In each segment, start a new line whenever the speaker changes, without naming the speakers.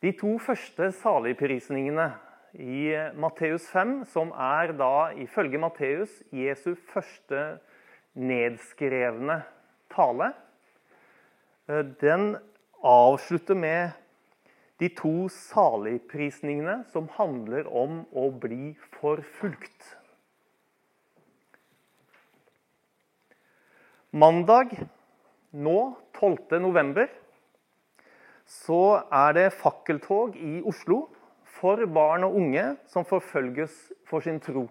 De to første saligprisningene i Matteus 5, som er da ifølge Matteus Jesu første nedskrevne tale, eh, den avslutter med de to saligprisningene som handler om å bli forfulgt. Mandag nå, 12. november, så er det fakkeltog i Oslo for barn og unge som forfølges for sin tro.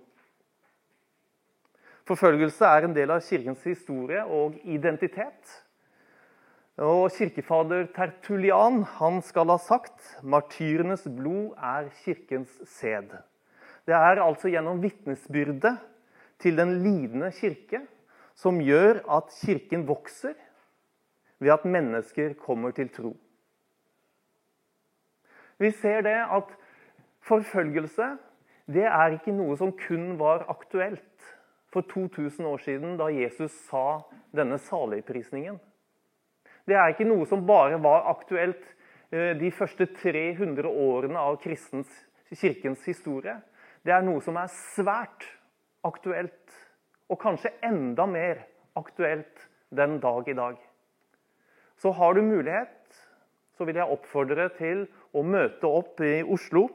Forfølgelse er en del av kirkens historie og identitet. Og Kirkefader Tertulian han skal ha sagt martyrenes blod er kirkens sæd. Det er altså gjennom vitnesbyrdet til den lidende kirke som gjør at kirken vokser ved at mennesker kommer til tro. Vi ser det at forfølgelse det er ikke noe som kun var aktuelt for 2000 år siden, da Jesus sa denne saligprisningen. Det er ikke noe som bare var aktuelt eh, de første 300 årene av kristens, kirkens historie. Det er noe som er svært aktuelt, og kanskje enda mer aktuelt den dag i dag. Så har du mulighet, så vil jeg oppfordre til å møte opp i Oslo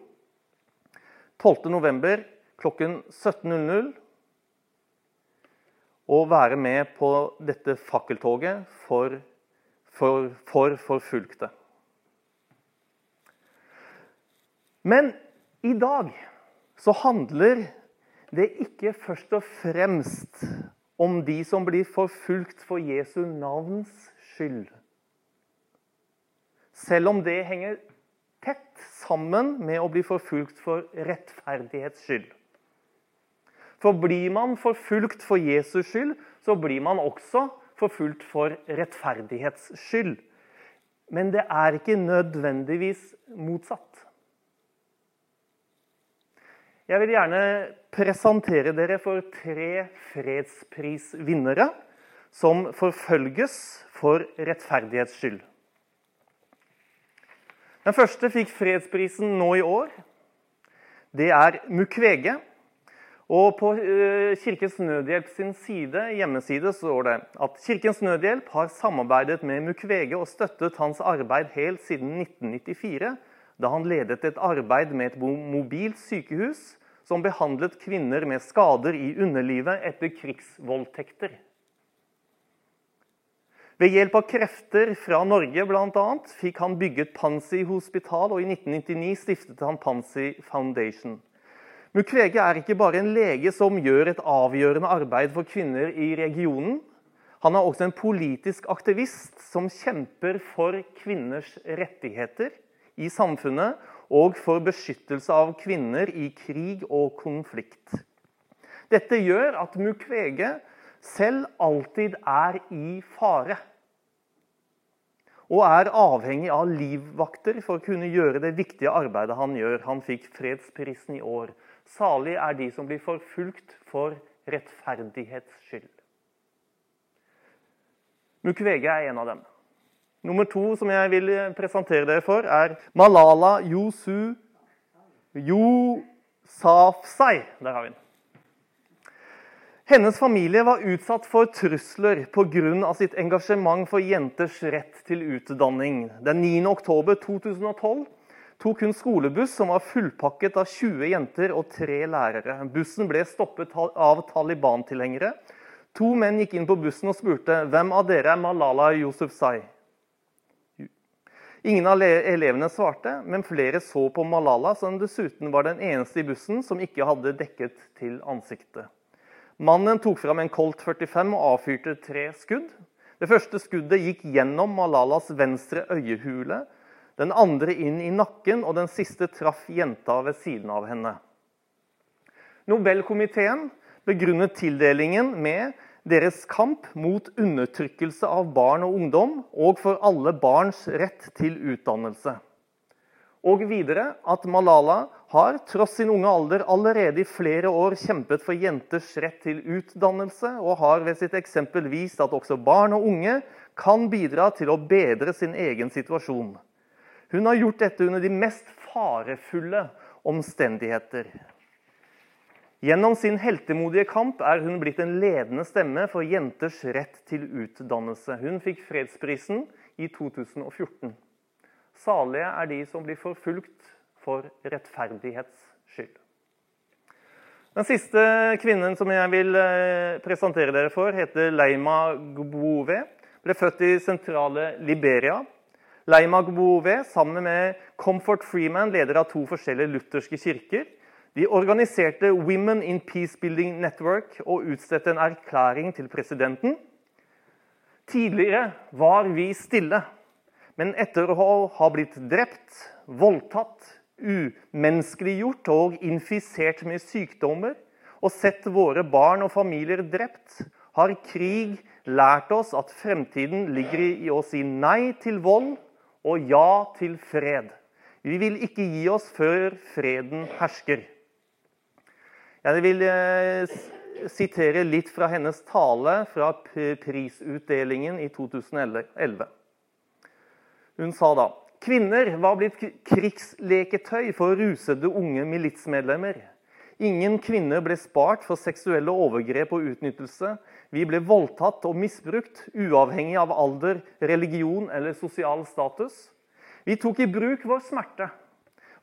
12.11. klokken 17.00 og være med på dette fakkeltoget for, for, for. Men i dag så handler det ikke først og fremst om de som blir forfulgt for Jesu navns skyld. Selv om det henger tett sammen med å bli forfulgt for rettferdighets skyld. For blir man forfulgt for Jesus skyld, så blir man også forfulgt for rettferdighets skyld. Men det er ikke nødvendigvis motsatt. Jeg vil gjerne presentere dere for tre fredsprisvinnere som forfølges for rettferdighets skyld. Den første fikk fredsprisen nå i år. Det er Mukwege. Og På eh, Kirkens Nødhjelp sin side, hjemmeside står det at Kirkens Nødhjelp har samarbeidet med Mukwege og støttet hans arbeid helt siden 1994, da han ledet et arbeid med et mobilt sykehus som behandlet kvinner med skader i underlivet etter krigsvoldtekter. Ved hjelp av krefter fra Norge annet, fikk han bygget Pansi hospital, og i 1999 stiftet han Pansi Foundation. Mukwege er ikke bare en lege som gjør et avgjørende arbeid for kvinner i regionen. Han er også en politisk aktivist som kjemper for kvinners rettigheter i samfunnet og for beskyttelse av kvinner i krig og konflikt. Dette gjør at Mukwege selv alltid er i fare. Og er avhengig av livvakter for å kunne gjøre det viktige arbeidet han gjør. Han fikk fredsprisen i år. Salig er de som blir forfulgt for rettferdighets skyld. Mukwege er en av dem. Nummer to som jeg vil presentere dere for, er Malala Yosafzai. Der har vi den. Hennes familie var utsatt for trusler pga. sitt engasjement for jenters rett til utdanning. Den 9. oktober 2012 tok hun skolebuss som var fullpakket av 20 jenter og tre lærere. Bussen ble stoppet av Taliban-tilhengere. To menn gikk inn på bussen og spurte hvem av dere er Malala Yusufzai?». Ingen av elevene svarte, men flere så på Malala, som dessuten var den eneste i bussen som ikke hadde dekket til ansiktet. Mannen tok fram en Colt 45 og avfyrte tre skudd. Det første skuddet gikk gjennom Malalas venstre øyehule, den andre inn i nakken, og den siste traff jenta ved siden av henne. Nobelkomiteen begrunnet tildelingen med deres kamp mot undertrykkelse av barn og ungdom, og for alle barns rett til utdannelse. Og videre at Malala har, tross sin unge alder, allerede i flere år kjempet for jenters rett til utdannelse, og har ved sitt eksempel vist at også barn og unge kan bidra til å bedre sin egen situasjon. Hun har gjort dette under de mest farefulle omstendigheter. Gjennom sin heltemodige kamp er hun blitt en ledende stemme for jenters rett til utdannelse. Hun fikk fredsprisen i 2014. Salige er de som blir forfulgt for rettferdighets skyld. Den siste kvinnen som jeg vil eh, presentere dere for, heter Leima Gbove. Ble født i sentrale Liberia. Leima Gbove, sammen med Comfort Freeman, leder av to forskjellige lutherske kirker, de organiserte Women in Peacebuilding Network og utstedte en erklæring til presidenten. Tidligere var vi stille, men etter å ha blitt drept, voldtatt, umenneskeliggjort og infisert med sykdommer, og sett våre barn og familier drept, har krig lært oss at fremtiden ligger i å si nei til vold og ja til fred. Vi vil ikke gi oss før freden hersker. Jeg vil eh, sitere litt fra hennes tale fra prisutdelingen i 2011. Hun sa da Kvinner var blitt krigsleketøy for rusede unge militsmedlemmer. Ingen kvinner ble spart for seksuelle overgrep og utnyttelse. Vi ble voldtatt og misbrukt, uavhengig av alder, religion eller sosial status. Vi tok i bruk vår smerte,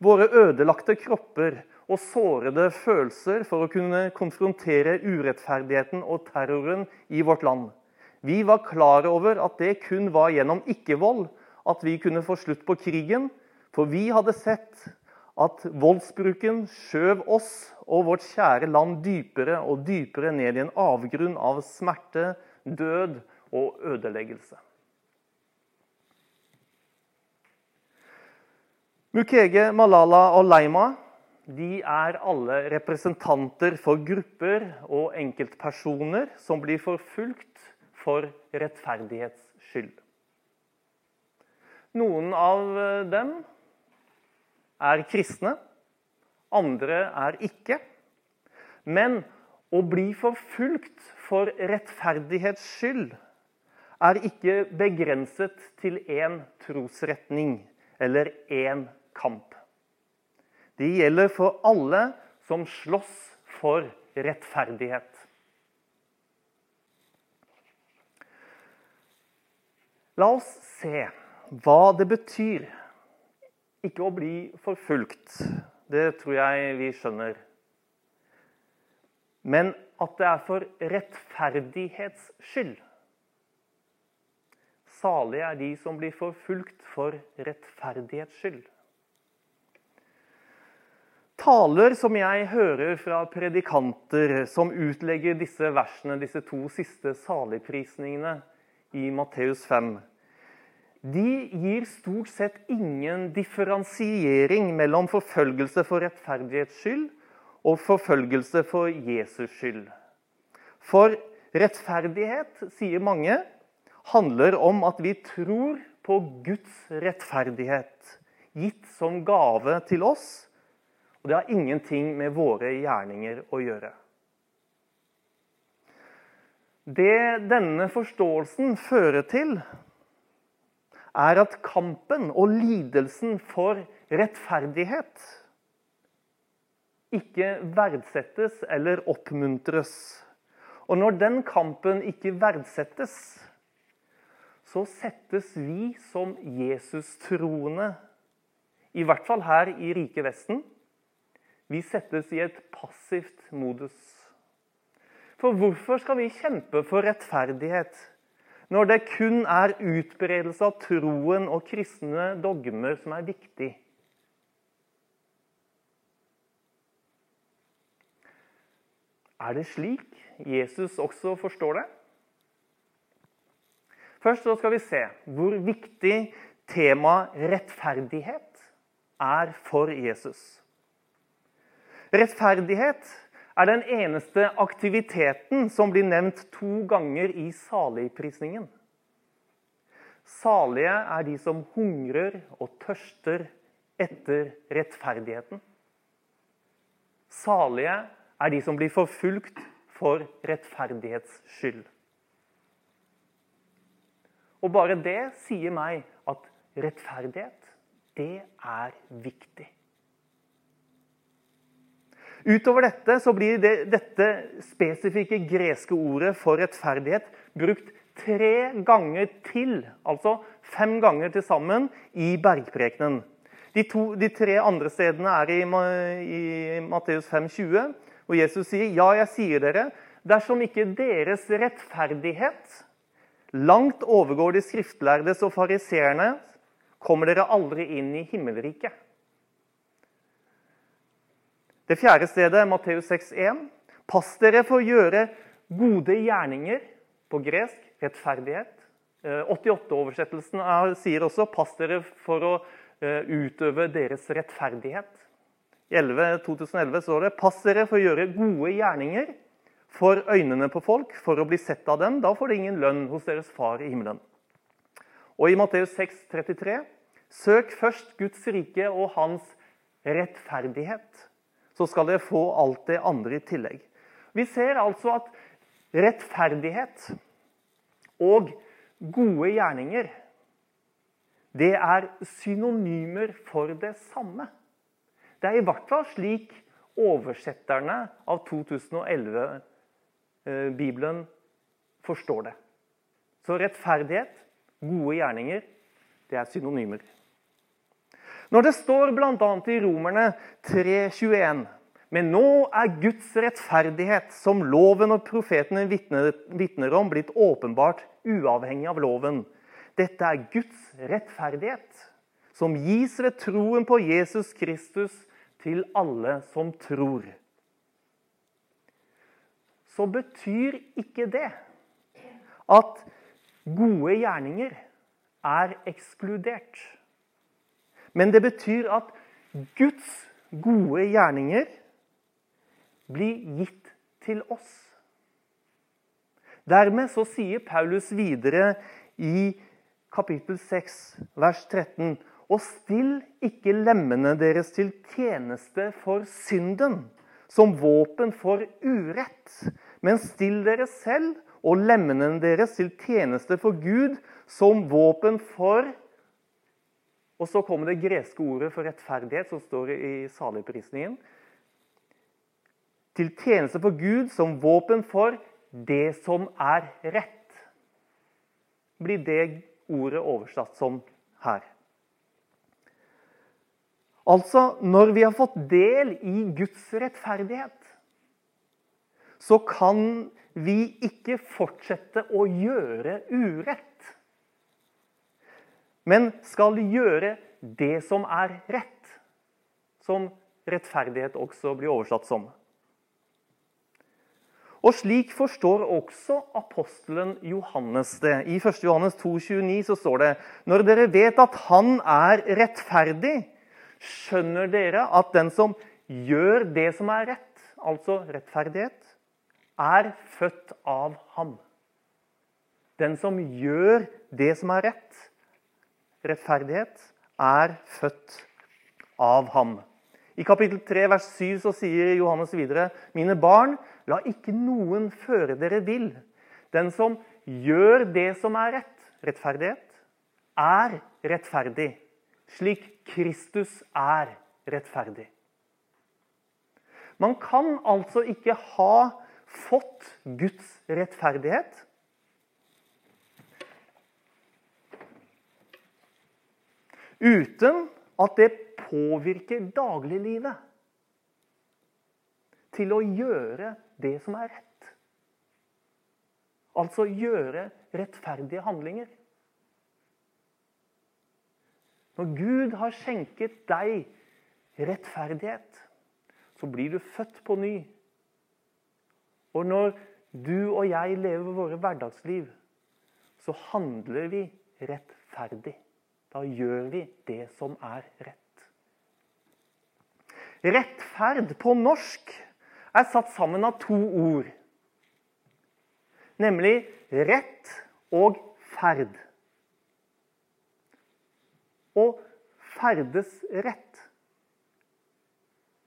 våre ødelagte kropper og sårede følelser for å kunne konfrontere urettferdigheten og terroren i vårt land. Vi var klar over at det kun var gjennom ikke-vold at vi kunne få slutt på krigen, for vi hadde sett at voldsbruken skjøv oss og vårt kjære land dypere og dypere ned i en avgrunn av smerte, død og ødeleggelse. Mukege, Malala og Leima de er alle representanter for grupper og enkeltpersoner som blir forfulgt for rettferdighets skyld. Noen av eh, dem er kristne, andre er ikke. Men å bli forfulgt for rettferdighets skyld er ikke begrenset til én trosretning eller én kamp. Det gjelder for alle som slåss for rettferdighet. La oss se hva det betyr ikke å bli forfulgt, det tror jeg vi skjønner. Men at det er for rettferdighets skyld. Salige er de som blir forfulgt for rettferdighets skyld. Taler som jeg hører fra predikanter som utlegger disse versene, disse to siste saligprisningene i Matteus 5, de gir stort sett ingen differensiering mellom forfølgelse for rettferdighets skyld og forfølgelse for Jesus skyld. For rettferdighet, sier mange, handler om at vi tror på Guds rettferdighet, gitt som gave til oss. Og det har ingenting med våre gjerninger å gjøre. Det denne forståelsen fører til, er at kampen og lidelsen for rettferdighet ikke verdsettes eller oppmuntres. Og når den kampen ikke verdsettes, så settes vi som Jesus-troende, i hvert fall her i rike Vesten, vi settes i et passivt modus. For hvorfor skal vi kjempe for rettferdighet når det kun er utbredelse av troen og kristne dogmer som er viktig. Er det slik Jesus også forstår det? Først skal vi se hvor viktig temaet rettferdighet er for Jesus. Rettferdighet er den eneste aktiviteten som blir nevnt to ganger i saligprisningen. Salige er de som hungrer og tørster etter rettferdigheten. Salige er de som blir forfulgt for rettferdighets skyld. Og bare det sier meg at rettferdighet det er viktig. Utover dette så blir det, dette spesifikke greske ordet for rettferdighet brukt tre ganger til, altså fem ganger til sammen, i bergprekenen. De, to, de tre andre stedene er i, i Matteus 5,20, hvor Jesus sier, 'Ja, jeg sier dere, dersom ikke deres rettferdighet langt overgår de skriftlærdes og fariseerne, kommer dere aldri inn i himmelriket.' Det fjerde stedet, Matteus 6,1. Pass dere for å gjøre gode gjerninger, på gresk rettferdighet. 88-oversettelsen eh, sier også 'pass dere for å eh, utøve deres rettferdighet'. I 11, 2011 står det 'pass dere for å gjøre gode gjerninger' for øynene på folk, for å bli sett av dem. Da får de ingen lønn hos deres far i himmelen. Og i Matteus 6, 33, Søk først Guds rike og hans rettferdighet så skal dere få alt det andre i tillegg. Vi ser altså at rettferdighet og gode gjerninger det er synonymer for det samme. Det er i hvert fall slik oversetterne av 2011-bibelen eh, forstår det. Så rettferdighet, gode gjerninger, det er synonymer. Når det står bl.a. i Romerne 3,21 men nå er Guds rettferdighet, som loven og profetene vitner om, blitt åpenbart uavhengig av loven. Dette er Guds rettferdighet, som gis ved troen på Jesus Kristus til alle som tror. Så betyr ikke det at gode gjerninger er ekskludert. Men det betyr at Guds gode gjerninger blir gitt til oss. Dermed så sier Paulus videre i kapittel 6, vers 13.: Og still ikke lemmene deres til tjeneste for synden, som våpen for urett, men still dere selv og lemmene deres til tjeneste for Gud, som våpen for og så kommer det greske ordet for rettferdighet, som står i saligprisningen. Til tjeneste for Gud som våpen for det som er rett. Blir det ordet oversatt som her. Altså, når vi har fått del i Guds rettferdighet, så kan vi ikke fortsette å gjøre urett men skal gjøre det som er rett, som rettferdighet også blir oversatt som. Og Slik forstår også apostelen Johannes det. I 1. Johannes 2,29 så står det Når dere vet at han er rettferdig, skjønner dere at den som gjør det som er rett, altså rettferdighet, er født av ham. Den som gjør det som er rett, rettferdighet er født av ham. I kapittel 3, vers 7 så sier Johannes videre.: Mine barn, la ikke noen føre dere vill. Den som gjør det som er rett, rettferdighet, er rettferdig, slik Kristus er rettferdig. Man kan altså ikke ha fått Guds rettferdighet uten at det påvirker dagliglivet til å gjøre det som er rett. Altså gjøre rettferdige handlinger. Når Gud har skjenket deg rettferdighet, så blir du født på ny. Og når du og jeg lever våre hverdagsliv, så handler vi rettferdig. Da gjør vi det som er rett. Rettferd på norsk er satt sammen av to ord. Nemlig rett og ferd. Å ferdes rett.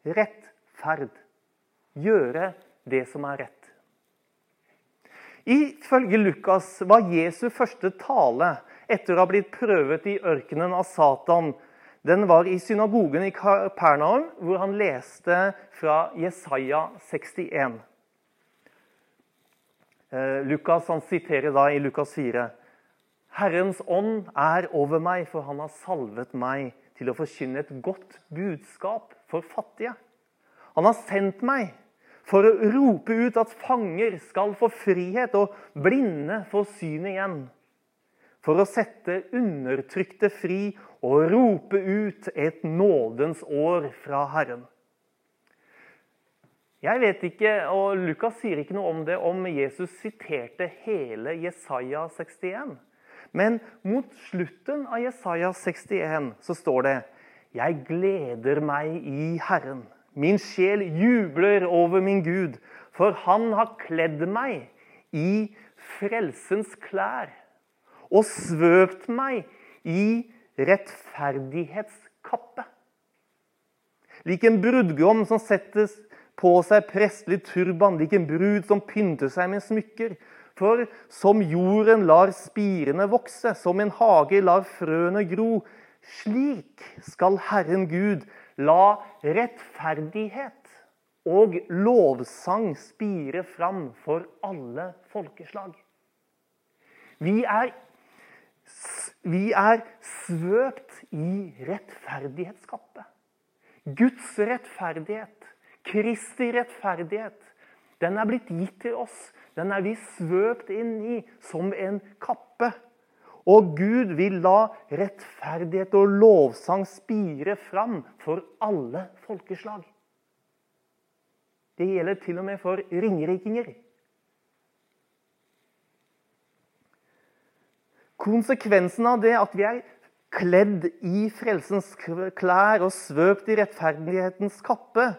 Rettferd. Gjøre det som er rett. Ifølge Lukas var Jesu første tale etter å ha blitt prøvet i ørkenen av Satan, den var i synagogen i Kapernaum, hvor han leste fra Jesaja 61. Eh, Lukas han siterer da i Lukas 4.: Herrens ånd er over meg, for han har salvet meg til å forkynne et godt budskap for fattige. Han har sendt meg for å rope ut at fanger skal få frihet, og blinde få syn igjen. For å sette undertrykte fri og rope ut et nådens år fra Herren. Jeg vet ikke, og Lukas sier ikke noe om det, om Jesus siterte hele Jesaja 61. Men mot slutten av Jesaja 61 så står det Jeg gleder meg i Herren. Min sjel jubler over min Gud, for han har kledd meg i frelsens klær og svøpt meg i rettferdighetskappe. Lik en brudgom som settes på seg prestlig turban, lik en brud som pynter seg med smykker. For som jorden lar spirene vokse, som en hage lar frøene gro, slik skal Herren Gud la rettferdighet og lovsang spire fram for alle folkeslag. Vi er, vi er svøpt i rettferdighetskappe. Guds rettferdighet Kristi rettferdighet, den er blitt gitt til oss. Den er vi svøpt inn i som en kappe. Og Gud vil la rettferdighet og lovsang spire fram for alle folkeslag. Det gjelder til og med for ringerikinger. Konsekvensen av det at vi er kledd i frelsens klær og svøpt i rettferdighetens kappe,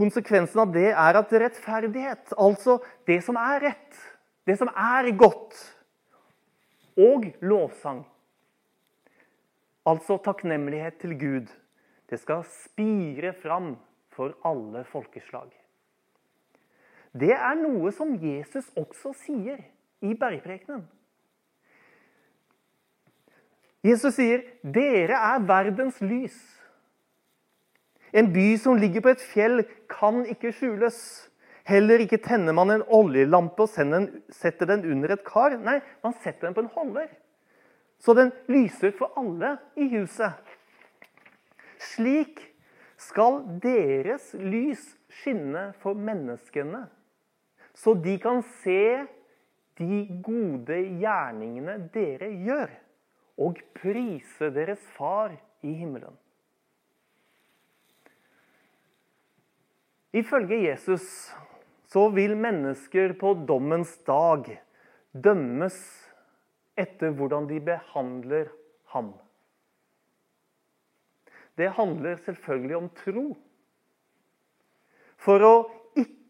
Konsekvensen av det er at rettferdighet, altså det som er rett, det som er godt, og lovsang, altså takknemlighet til Gud, det skal spire fram for alle folkeslag. Det er noe som Jesus også sier i bergprekenen. Jesus sier, 'Dere er verdens lys'. En by som ligger på et fjell, kan ikke skjules. Heller ikke tenner man en oljelampe og setter den under et kar. Nei, man setter den på en holder. Så den lyser for alle i huset. Slik skal deres lys skinne for menneskene, så de kan se de gode gjerningene dere gjør, og prise deres Far i himmelen. Ifølge Jesus så vil mennesker på dommens dag dømmes etter hvordan de behandler ham. Det handler selvfølgelig om tro. For å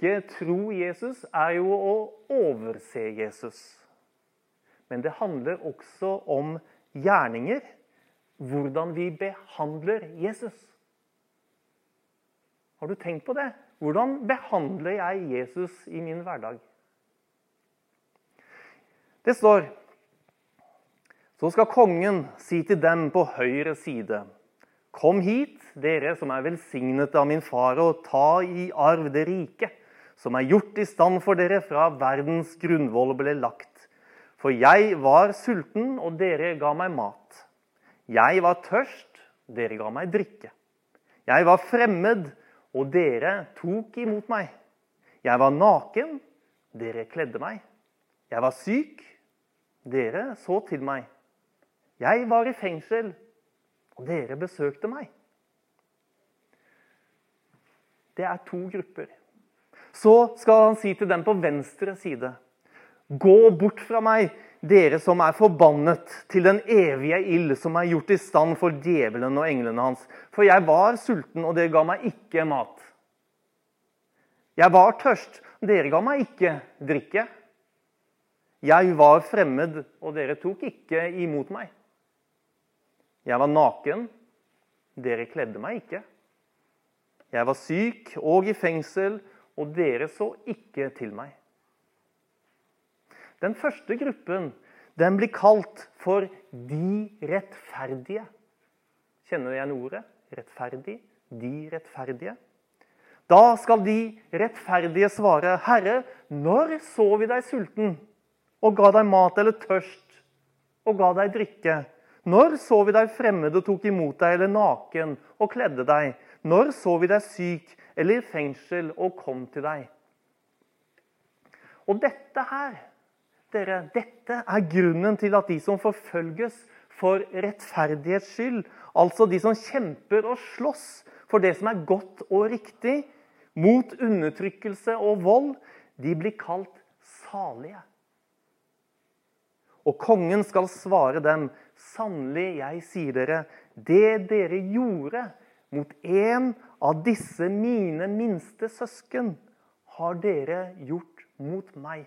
ikke tro Jesus er jo å overse Jesus. Men det handler også om gjerninger. Hvordan vi behandler Jesus. Har du tenkt på det? Hvordan behandler jeg Jesus i min hverdag? Det står Så skal kongen si til dem på høyre side.: Kom hit, dere som er velsignet av min far, og ta i arv det rike, som er gjort i stand for dere fra verdens grunnvoll ble lagt. For jeg var sulten, og dere ga meg mat. Jeg var tørst, dere ga meg drikke. Jeg var fremmed, og dere tok imot meg. Jeg var naken, dere kledde meg. Jeg var syk, dere så til meg. Jeg var i fengsel, og dere besøkte meg. Det er to grupper. Så skal han si til dem på venstre side.: Gå bort fra meg, dere som er forbannet til den evige ild, som er gjort i stand for djevelen og englene hans. For jeg var sulten, og dere ga meg ikke mat. Jeg var tørst, dere ga meg ikke drikke. Jeg var fremmed, og dere tok ikke imot meg. Jeg var naken, dere kledde meg ikke. Jeg var syk og i fengsel, og dere så ikke til meg. Den første gruppen Den blir kalt for de rettferdige. Kjenner du igjen ordet? Rettferdig. De rettferdige. Da skal de rettferdige svare, 'Herre, når så vi deg sulten og ga deg mat eller tørst og ga deg drikke?' 'Når så vi deg fremmed og tok imot deg, eller naken og kledde deg?' 'Når så vi deg syk eller i fengsel og kom til deg?' Og dette her, dere, dette er grunnen til at de som forfølges for rettferdighets skyld, altså de som kjemper og slåss for det som er godt og riktig, mot undertrykkelse og vold, de blir kalt salige. Og kongen skal svare dem, sannelig, jeg sier dere, det dere gjorde mot en av disse mine minste søsken, har dere gjort mot meg.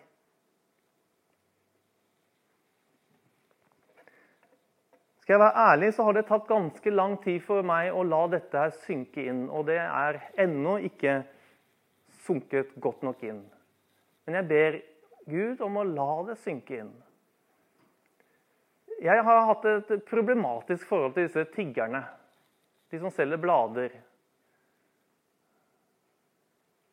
Skal jeg være ærlig, så har det tatt ganske lang tid for meg å la dette her synke inn. Og det er ennå ikke sunket godt nok inn. Men jeg ber Gud om å la det synke inn. Jeg har hatt et problematisk forhold til disse tiggerne. De som selger blader.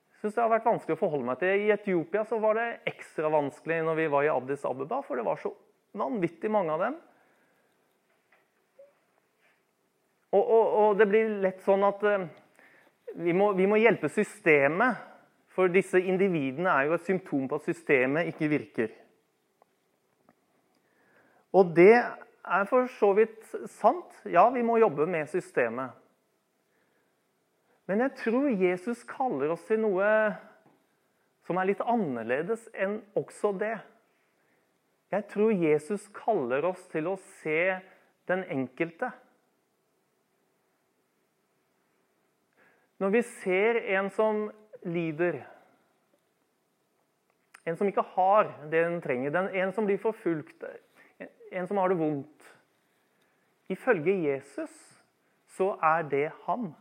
Jeg synes det har vært vanskelig å forholde meg til. I Etiopia så var det ekstra vanskelig når vi var i Addis Abeba, for det var så vanvittig mange av dem. Og, og, og det blir lett sånn at uh, vi, må, vi, må, hjelpe systemet. For disse individene er jo et symptom på at systemet ikke virker. Og det er for så vidt sant. Ja, vi må jobbe med systemet. Men jeg tror Jesus kaller oss til noe som er litt annerledes enn også det. Jeg tror Jesus kaller oss til å se den enkelte. Når vi ser en som lider, en som ikke har det den trenger, en som blir forfulgt, en som har det vondt Ifølge Jesus så er det han.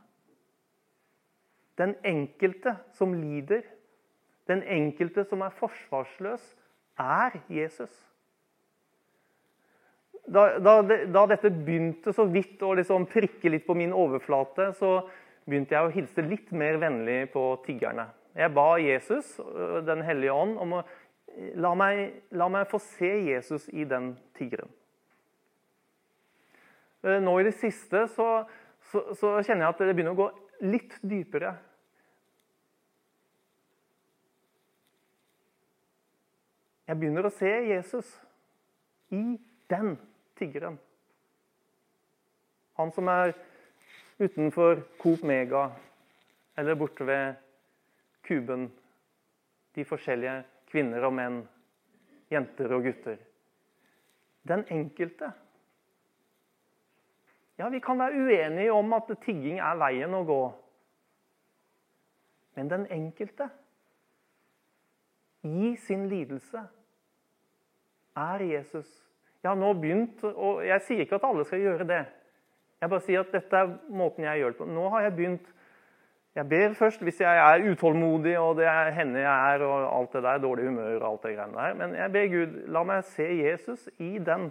Den enkelte som lider, den enkelte som er forsvarsløs, er Jesus. Da, da, da dette begynte så vidt å liksom prikke litt på min overflate, så begynte jeg å hilse litt mer vennlig på tiggerne. Jeg ba Jesus, øh, Den hellige ånd, om å la meg, la meg få se Jesus i den tiggeren. Øh, nå i det siste så, så, så, kjenner jeg at det begynner å gå litt dypere. Jeg begynner å se Jesus i den tiggeren. Han som er utenfor Coop Mega eller borte ved Kuben. De forskjellige kvinner og menn, jenter og gutter. Den enkelte. Ja, vi kan være uenige om at tigging er veien å gå. Men den enkelte, i sin lidelse, er Jesus. Jeg har nå begynt, og jeg sier ikke at alle skal gjøre det. Jeg bare sier at dette er måten jeg gjør det på. Nå har jeg begynt Jeg ber først hvis jeg er utålmodig, og det er henne jeg er, og alt det der, dårlig humør og alt det greiene der. Men jeg ber Gud, la meg se Jesus i den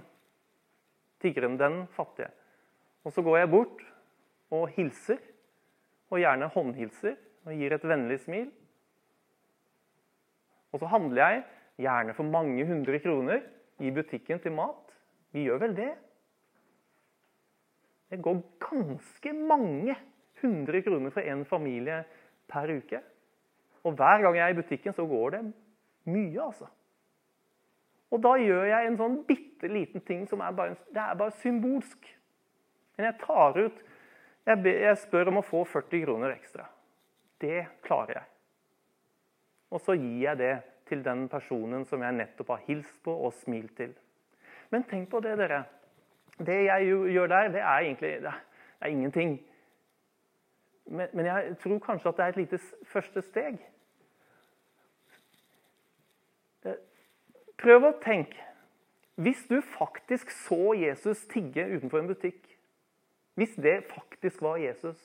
tiggeren, den fattige. Og så går jeg bort og hilser, og gjerne håndhilser, og gir et vennlig smil. Og så handler jeg, gjerne for mange hundre kroner, i butikken til mat. Vi gjør vel det? Det går ganske mange hundre kroner for én familie per uke. Og hver gang jeg er i butikken, så går det mye, altså. Og da gjør jeg en sånn bitte liten ting som er bare, det er bare symbolsk. Men jeg tar ut jeg, jeg spør om å få 40 kroner ekstra. Det klarer jeg. Og så gir jeg det til den personen som jeg nettopp har hilst på og smilt til. Men tenk på det, dere. Det jeg gjør der, det er egentlig det er ingenting. Men, men jeg tror kanskje at det er et lite første steg. Eh, prøv å tenke. Hvis du faktisk så Jesus tigge utenfor en butikk, hvis det faktisk var Jesus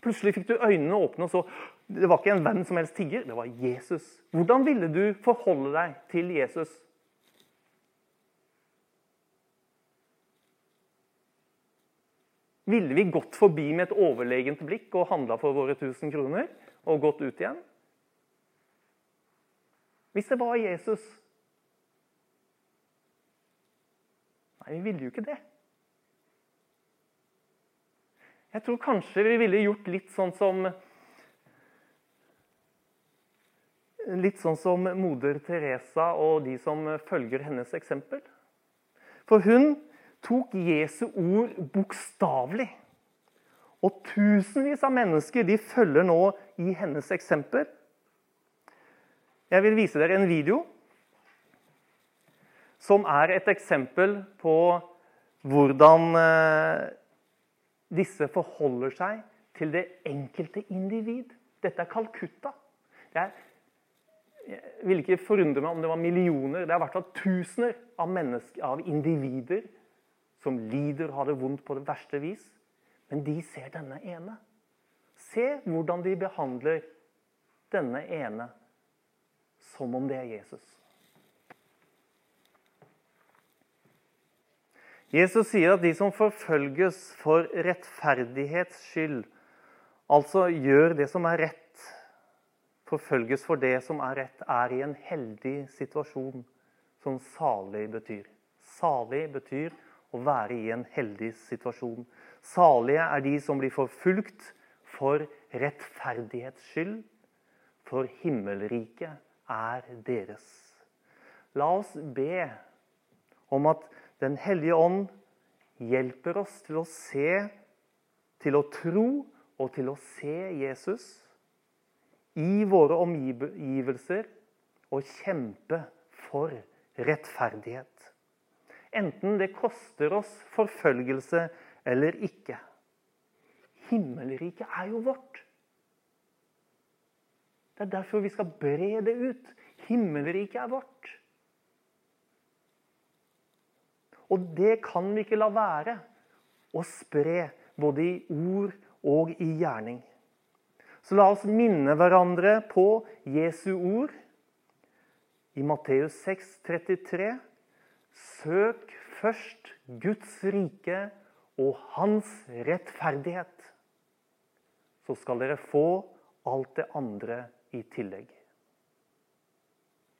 Plutselig fikk du øynene åpne og så Det var ikke en venn som helst tigger, det var Jesus. Hvordan ville du forholde deg til Jesus? Ville vi gått forbi med et overlegent blikk og handla for våre 1000 kroner og gått ut igjen? Hvis det var Jesus Nei, vi ville jo ikke det. Jeg tror kanskje vi ville gjort litt sånn som Litt sånn som moder Teresa og de som følger hennes eksempel. For hun tok Jesu ord bokstavelig. Og tusenvis av mennesker de følger nå i hennes eksempel. Jeg vil vise dere en video som er et eksempel på hvordan eh, disse forholder seg til det enkelte individ. Dette er Calcutta. Det er, jeg vil ikke forundre meg om det var millioner, det er i hvert fall tusener av, av individer som lider og har det vondt på det verste vis. Men de ser denne ene. Se hvordan de behandler denne ene som om det er Jesus. Jesus sier at de som forfølges for rettferdighets skyld, altså gjør det som er rett, forfølges for det som er rett, er i en heldig situasjon, som salig betyr. Salig betyr å være i en heldig situasjon. Salige er de som blir forfulgt for rettferdighets skyld, for himmelriket er deres. La oss be om at Den hellige ånd hjelper oss til å se, til å tro og til å se Jesus i våre omgivelser og kjempe for rettferdighet. Enten det koster oss forfølgelse eller ikke. Himmelriket er jo vårt. Det er derfor vi skal bre det ut. Himmelriket er vårt. Og det kan vi ikke la være å spre, både i ord og i gjerning. Så la oss minne hverandre på Jesu ord i Matteus 6, 33. Søk først Guds rike og hans rettferdighet. Så skal dere få alt det andre i tillegg.